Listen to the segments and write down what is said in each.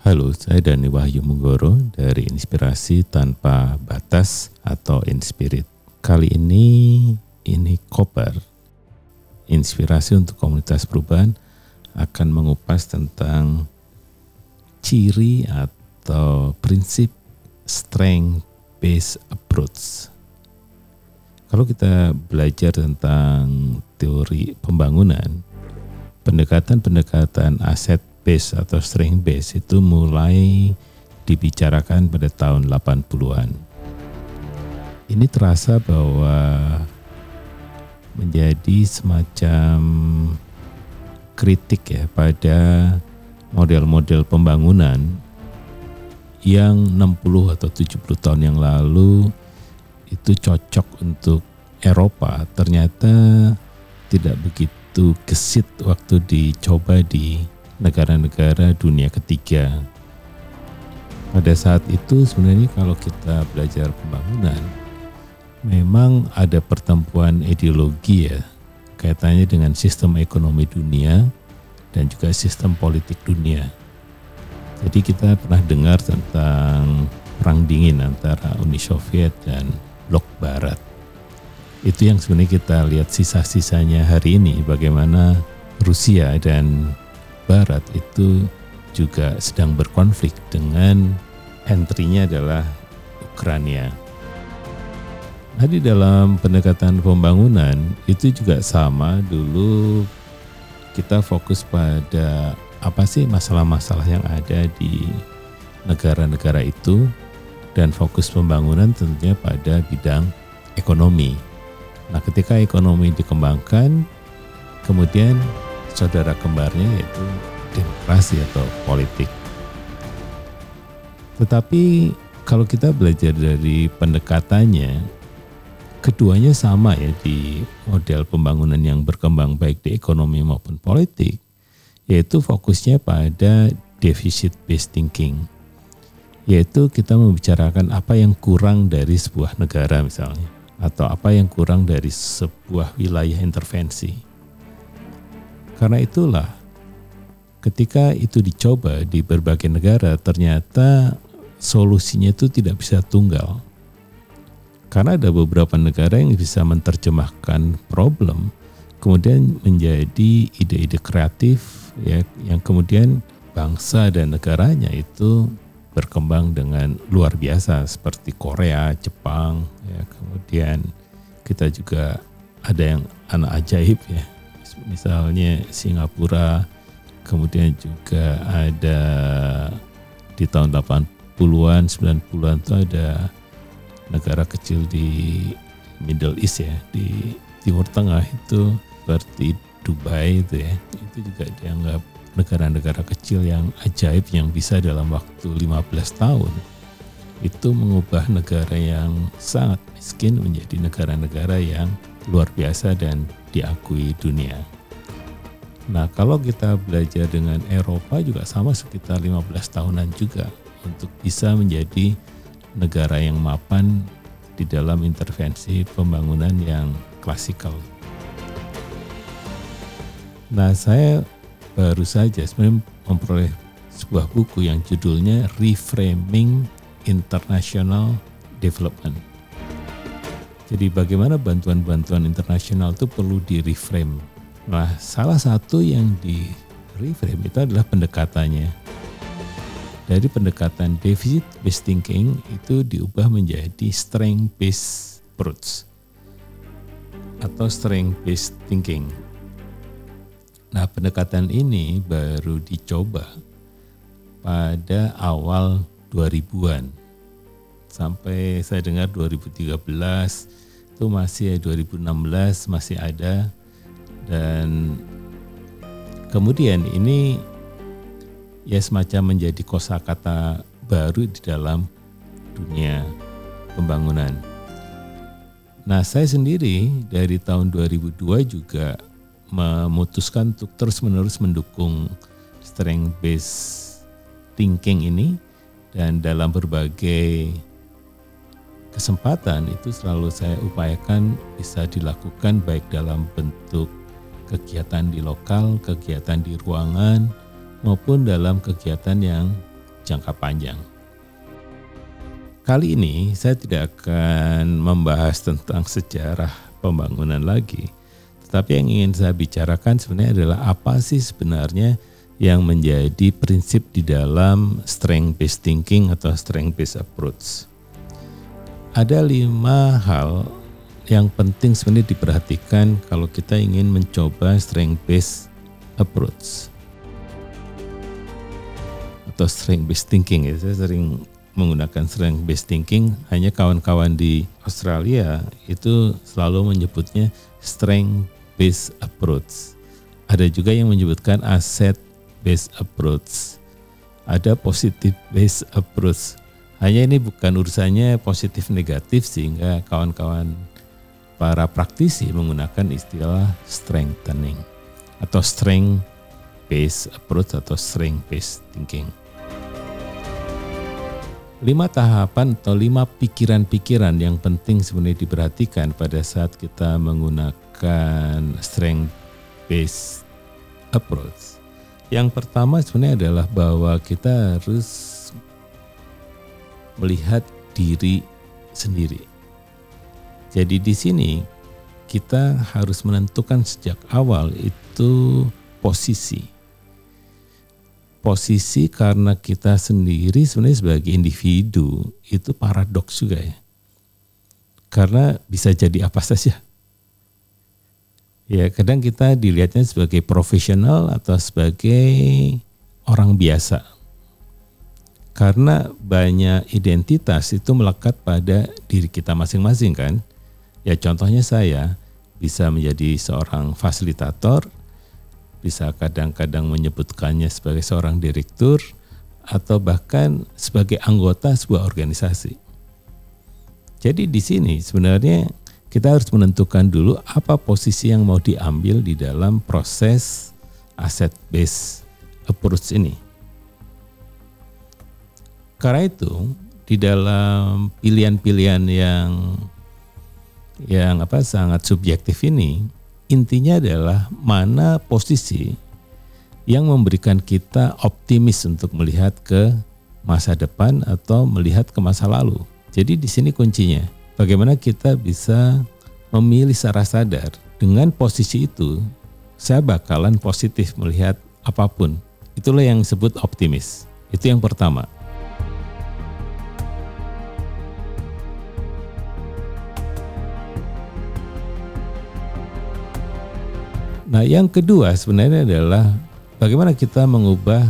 Halo, saya Dani Wahyu Munggoro dari Inspirasi Tanpa Batas atau Inspirit. Kali ini, ini Koper, Inspirasi untuk Komunitas Perubahan akan mengupas tentang ciri atau prinsip strength based approach. Kalau kita belajar tentang teori pembangunan, pendekatan-pendekatan aset base atau string base itu mulai dibicarakan pada tahun 80-an. Ini terasa bahwa menjadi semacam kritik ya pada model-model pembangunan yang 60 atau 70 tahun yang lalu itu cocok untuk Eropa ternyata tidak begitu gesit waktu dicoba di negara-negara dunia ketiga. Pada saat itu sebenarnya kalau kita belajar pembangunan, memang ada pertempuran ideologi ya, kaitannya dengan sistem ekonomi dunia dan juga sistem politik dunia. Jadi kita pernah dengar tentang perang dingin antara Uni Soviet dan blok barat. Itu yang sebenarnya kita lihat sisa-sisanya hari ini bagaimana Rusia dan Barat itu juga sedang berkonflik dengan entry-nya adalah Ukraina. Nah di dalam pendekatan pembangunan itu juga sama dulu kita fokus pada apa sih masalah-masalah yang ada di negara-negara itu dan fokus pembangunan tentunya pada bidang ekonomi. Nah ketika ekonomi dikembangkan kemudian saudara kembarnya yaitu demokrasi atau politik. Tetapi kalau kita belajar dari pendekatannya, keduanya sama ya di model pembangunan yang berkembang baik di ekonomi maupun politik, yaitu fokusnya pada deficit based thinking. Yaitu kita membicarakan apa yang kurang dari sebuah negara misalnya, atau apa yang kurang dari sebuah wilayah intervensi karena itulah ketika itu dicoba di berbagai negara ternyata solusinya itu tidak bisa tunggal. Karena ada beberapa negara yang bisa menerjemahkan problem kemudian menjadi ide-ide kreatif ya yang kemudian bangsa dan negaranya itu berkembang dengan luar biasa seperti Korea, Jepang ya kemudian kita juga ada yang anak ajaib ya misalnya Singapura, kemudian juga ada di tahun 80-an, 90-an itu ada negara kecil di Middle East ya, di Timur Tengah itu seperti Dubai itu ya, itu juga dianggap negara-negara kecil yang ajaib yang bisa dalam waktu 15 tahun itu mengubah negara yang sangat miskin menjadi negara-negara yang luar biasa dan diakui dunia. Nah, kalau kita belajar dengan Eropa juga sama sekitar 15 tahunan juga untuk bisa menjadi negara yang mapan di dalam intervensi pembangunan yang klasikal. Nah, saya baru saja sebenarnya memperoleh sebuah buku yang judulnya Reframing International Development jadi bagaimana bantuan-bantuan internasional itu perlu di reframe. Nah, salah satu yang di reframe itu adalah pendekatannya. Dari pendekatan deficit based thinking itu diubah menjadi strength based approach atau strength based thinking. Nah, pendekatan ini baru dicoba pada awal 2000-an sampai saya dengar 2013 itu masih 2016 masih ada dan kemudian ini ya semacam menjadi kosakata baru di dalam dunia pembangunan. Nah, saya sendiri dari tahun 2002 juga memutuskan untuk terus-menerus mendukung strength based thinking ini dan dalam berbagai kesempatan itu selalu saya upayakan bisa dilakukan baik dalam bentuk kegiatan di lokal, kegiatan di ruangan, maupun dalam kegiatan yang jangka panjang. Kali ini saya tidak akan membahas tentang sejarah pembangunan lagi, tetapi yang ingin saya bicarakan sebenarnya adalah apa sih sebenarnya yang menjadi prinsip di dalam strength based thinking atau strength based approach. Ada lima hal yang penting sebenarnya diperhatikan kalau kita ingin mencoba strength based approach atau strength based thinking ya. Saya sering menggunakan strength based thinking hanya kawan-kawan di Australia itu selalu menyebutnya strength based approach. Ada juga yang menyebutkan asset based approach. Ada positive based approach. Hanya ini bukan urusannya positif negatif sehingga kawan-kawan para praktisi menggunakan istilah strengthening atau strength based approach atau strength based thinking lima tahapan atau lima pikiran-pikiran yang penting sebenarnya diperhatikan pada saat kita menggunakan strength based approach. Yang pertama sebenarnya adalah bahwa kita harus melihat diri sendiri. Jadi di sini kita harus menentukan sejak awal itu posisi posisi karena kita sendiri sebenarnya sebagai individu itu paradoks juga ya. Karena bisa jadi apa saja. Ya kadang kita dilihatnya sebagai profesional atau sebagai orang biasa. Karena banyak identitas itu melekat pada diri kita masing-masing kan. Ya contohnya saya bisa menjadi seorang fasilitator, bisa kadang-kadang menyebutkannya sebagai seorang direktur atau bahkan sebagai anggota sebuah organisasi. Jadi di sini sebenarnya kita harus menentukan dulu apa posisi yang mau diambil di dalam proses asset based approach ini. Karena itu di dalam pilihan-pilihan yang yang apa sangat subjektif ini intinya adalah mana posisi yang memberikan kita optimis untuk melihat ke masa depan atau melihat ke masa lalu. Jadi di sini kuncinya, bagaimana kita bisa memilih secara sadar dengan posisi itu, saya bakalan positif melihat apa pun. Itulah yang disebut optimis. Itu yang pertama. Nah, yang kedua sebenarnya adalah bagaimana kita mengubah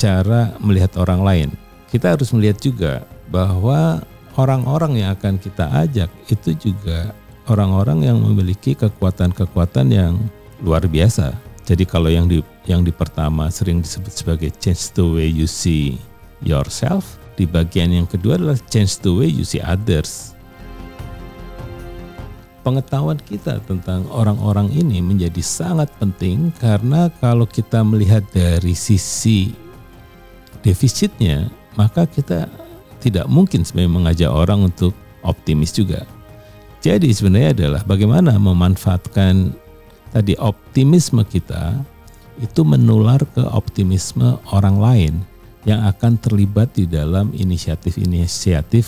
cara melihat orang lain. Kita harus melihat juga bahwa orang-orang yang akan kita ajak itu juga orang-orang yang memiliki kekuatan-kekuatan yang luar biasa. Jadi kalau yang di yang di pertama sering disebut sebagai change the way you see yourself, di bagian yang kedua adalah change the way you see others pengetahuan kita tentang orang-orang ini menjadi sangat penting karena kalau kita melihat dari sisi defisitnya, maka kita tidak mungkin sebenarnya mengajak orang untuk optimis juga. Jadi sebenarnya adalah bagaimana memanfaatkan tadi optimisme kita itu menular ke optimisme orang lain yang akan terlibat di dalam inisiatif-inisiatif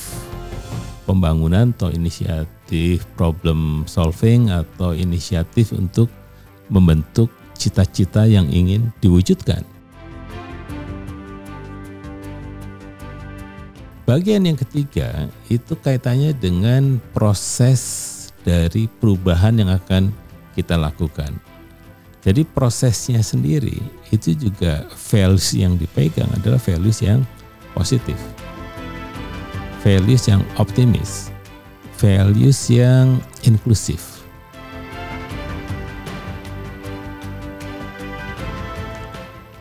pembangunan atau inisiatif inisiatif problem solving atau inisiatif untuk membentuk cita-cita yang ingin diwujudkan. Bagian yang ketiga itu kaitannya dengan proses dari perubahan yang akan kita lakukan. Jadi prosesnya sendiri itu juga values yang dipegang adalah values yang positif. Values yang optimis values yang inklusif.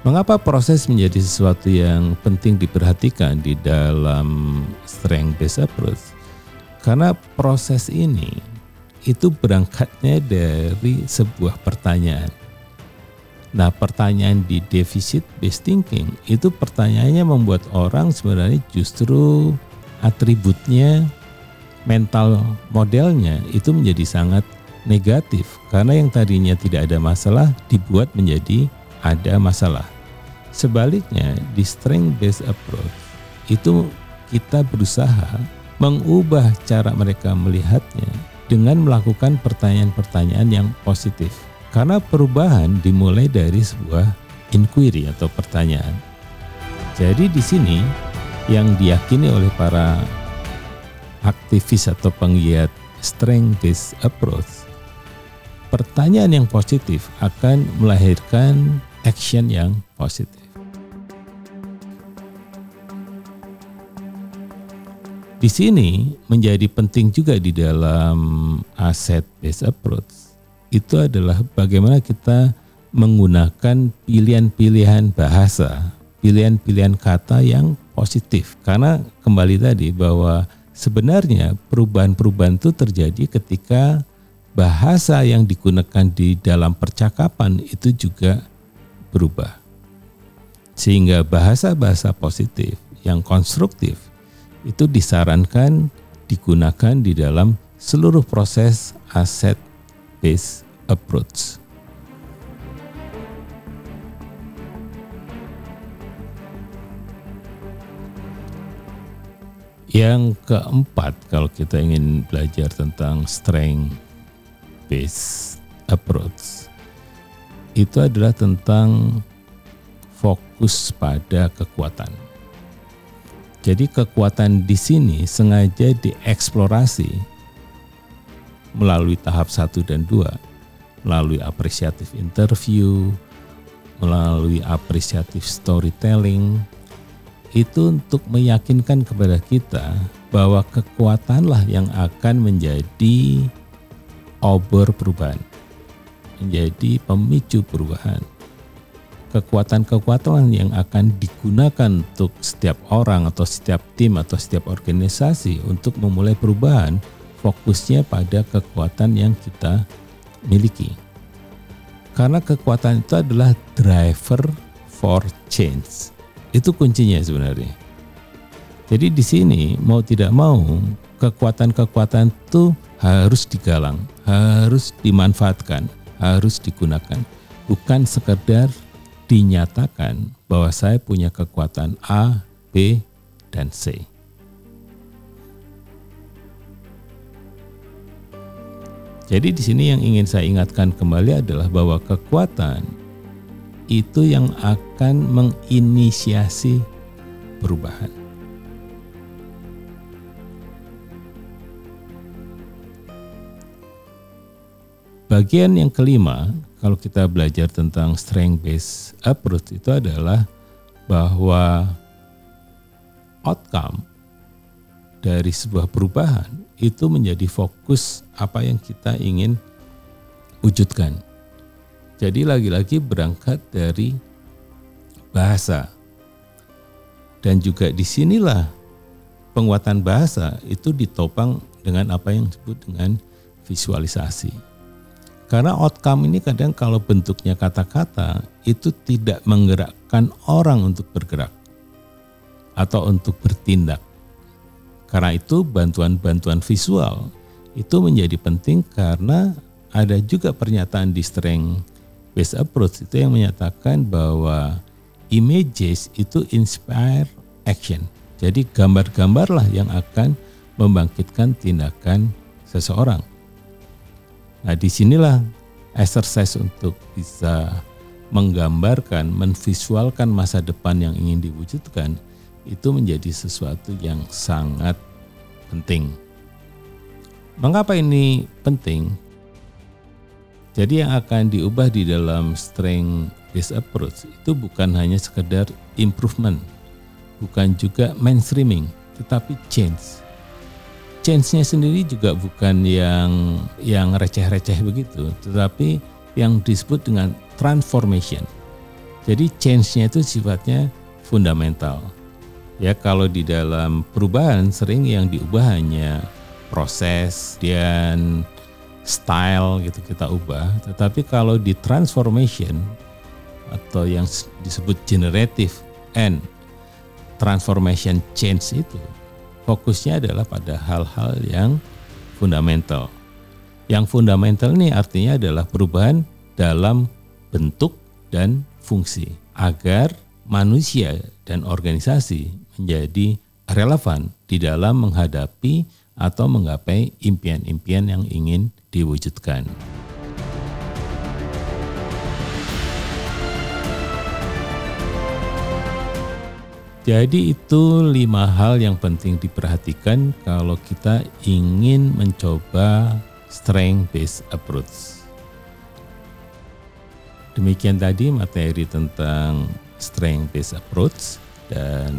Mengapa proses menjadi sesuatu yang penting diperhatikan di dalam strength based approach? Karena proses ini itu berangkatnya dari sebuah pertanyaan. Nah, pertanyaan di deficit based thinking itu pertanyaannya membuat orang sebenarnya justru atributnya mental modelnya itu menjadi sangat negatif karena yang tadinya tidak ada masalah dibuat menjadi ada masalah. Sebaliknya di strength based approach itu kita berusaha mengubah cara mereka melihatnya dengan melakukan pertanyaan-pertanyaan yang positif. Karena perubahan dimulai dari sebuah inquiry atau pertanyaan. Jadi di sini yang diyakini oleh para aktivis atau penggiat strength based approach, pertanyaan yang positif akan melahirkan action yang positif. Di sini menjadi penting juga di dalam aset based approach itu adalah bagaimana kita menggunakan pilihan-pilihan bahasa, pilihan-pilihan kata yang positif. Karena kembali tadi bahwa sebenarnya perubahan-perubahan itu terjadi ketika bahasa yang digunakan di dalam percakapan itu juga berubah. Sehingga bahasa-bahasa positif yang konstruktif itu disarankan digunakan di dalam seluruh proses aset based approach. Yang keempat, kalau kita ingin belajar tentang strength based approach, itu adalah tentang fokus pada kekuatan. Jadi kekuatan di sini sengaja dieksplorasi melalui tahap satu dan dua, melalui apresiatif interview, melalui apresiatif storytelling, itu untuk meyakinkan kepada kita bahwa kekuatanlah yang akan menjadi obor perubahan, menjadi pemicu perubahan kekuatan-kekuatan yang akan digunakan untuk setiap orang atau setiap tim atau setiap organisasi untuk memulai perubahan fokusnya pada kekuatan yang kita miliki. Karena kekuatan itu adalah driver for change. Itu kuncinya sebenarnya. Jadi di sini mau tidak mau kekuatan-kekuatan itu harus digalang, harus dimanfaatkan, harus digunakan. Bukan sekedar dinyatakan bahwa saya punya kekuatan A, B, dan C. Jadi di sini yang ingin saya ingatkan kembali adalah bahwa kekuatan itu yang akan menginisiasi perubahan. Bagian yang kelima kalau kita belajar tentang strength based approach itu adalah bahwa outcome dari sebuah perubahan itu menjadi fokus apa yang kita ingin wujudkan. Jadi lagi-lagi berangkat dari bahasa. Dan juga di sinilah penguatan bahasa itu ditopang dengan apa yang disebut dengan visualisasi. Karena outcome ini kadang kalau bentuknya kata-kata itu tidak menggerakkan orang untuk bergerak atau untuk bertindak. Karena itu bantuan-bantuan visual itu menjadi penting karena ada juga pernyataan di strength based approach itu yang menyatakan bahwa images itu inspire action. Jadi gambar-gambarlah yang akan membangkitkan tindakan seseorang. Nah di sinilah exercise untuk bisa menggambarkan, menvisualkan masa depan yang ingin diwujudkan itu menjadi sesuatu yang sangat penting. Mengapa ini penting? Jadi yang akan diubah di dalam strength based approach itu bukan hanya sekedar improvement, bukan juga mainstreaming, tetapi change change-nya sendiri juga bukan yang yang receh-receh begitu, tetapi yang disebut dengan transformation. Jadi change-nya itu sifatnya fundamental. Ya kalau di dalam perubahan sering yang diubah hanya proses dan style gitu kita ubah, tetapi kalau di transformation atau yang disebut generative and transformation change itu fokusnya adalah pada hal-hal yang fundamental. Yang fundamental ini artinya adalah perubahan dalam bentuk dan fungsi agar manusia dan organisasi menjadi relevan di dalam menghadapi atau menggapai impian-impian yang ingin diwujudkan. Jadi itu lima hal yang penting diperhatikan kalau kita ingin mencoba strength based approach. Demikian tadi materi tentang strength based approach dan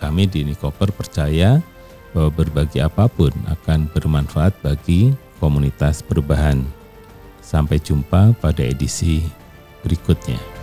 kami di Nikoper percaya bahwa berbagi apa pun akan bermanfaat bagi komunitas perubahan. Sampai jumpa pada edisi berikutnya.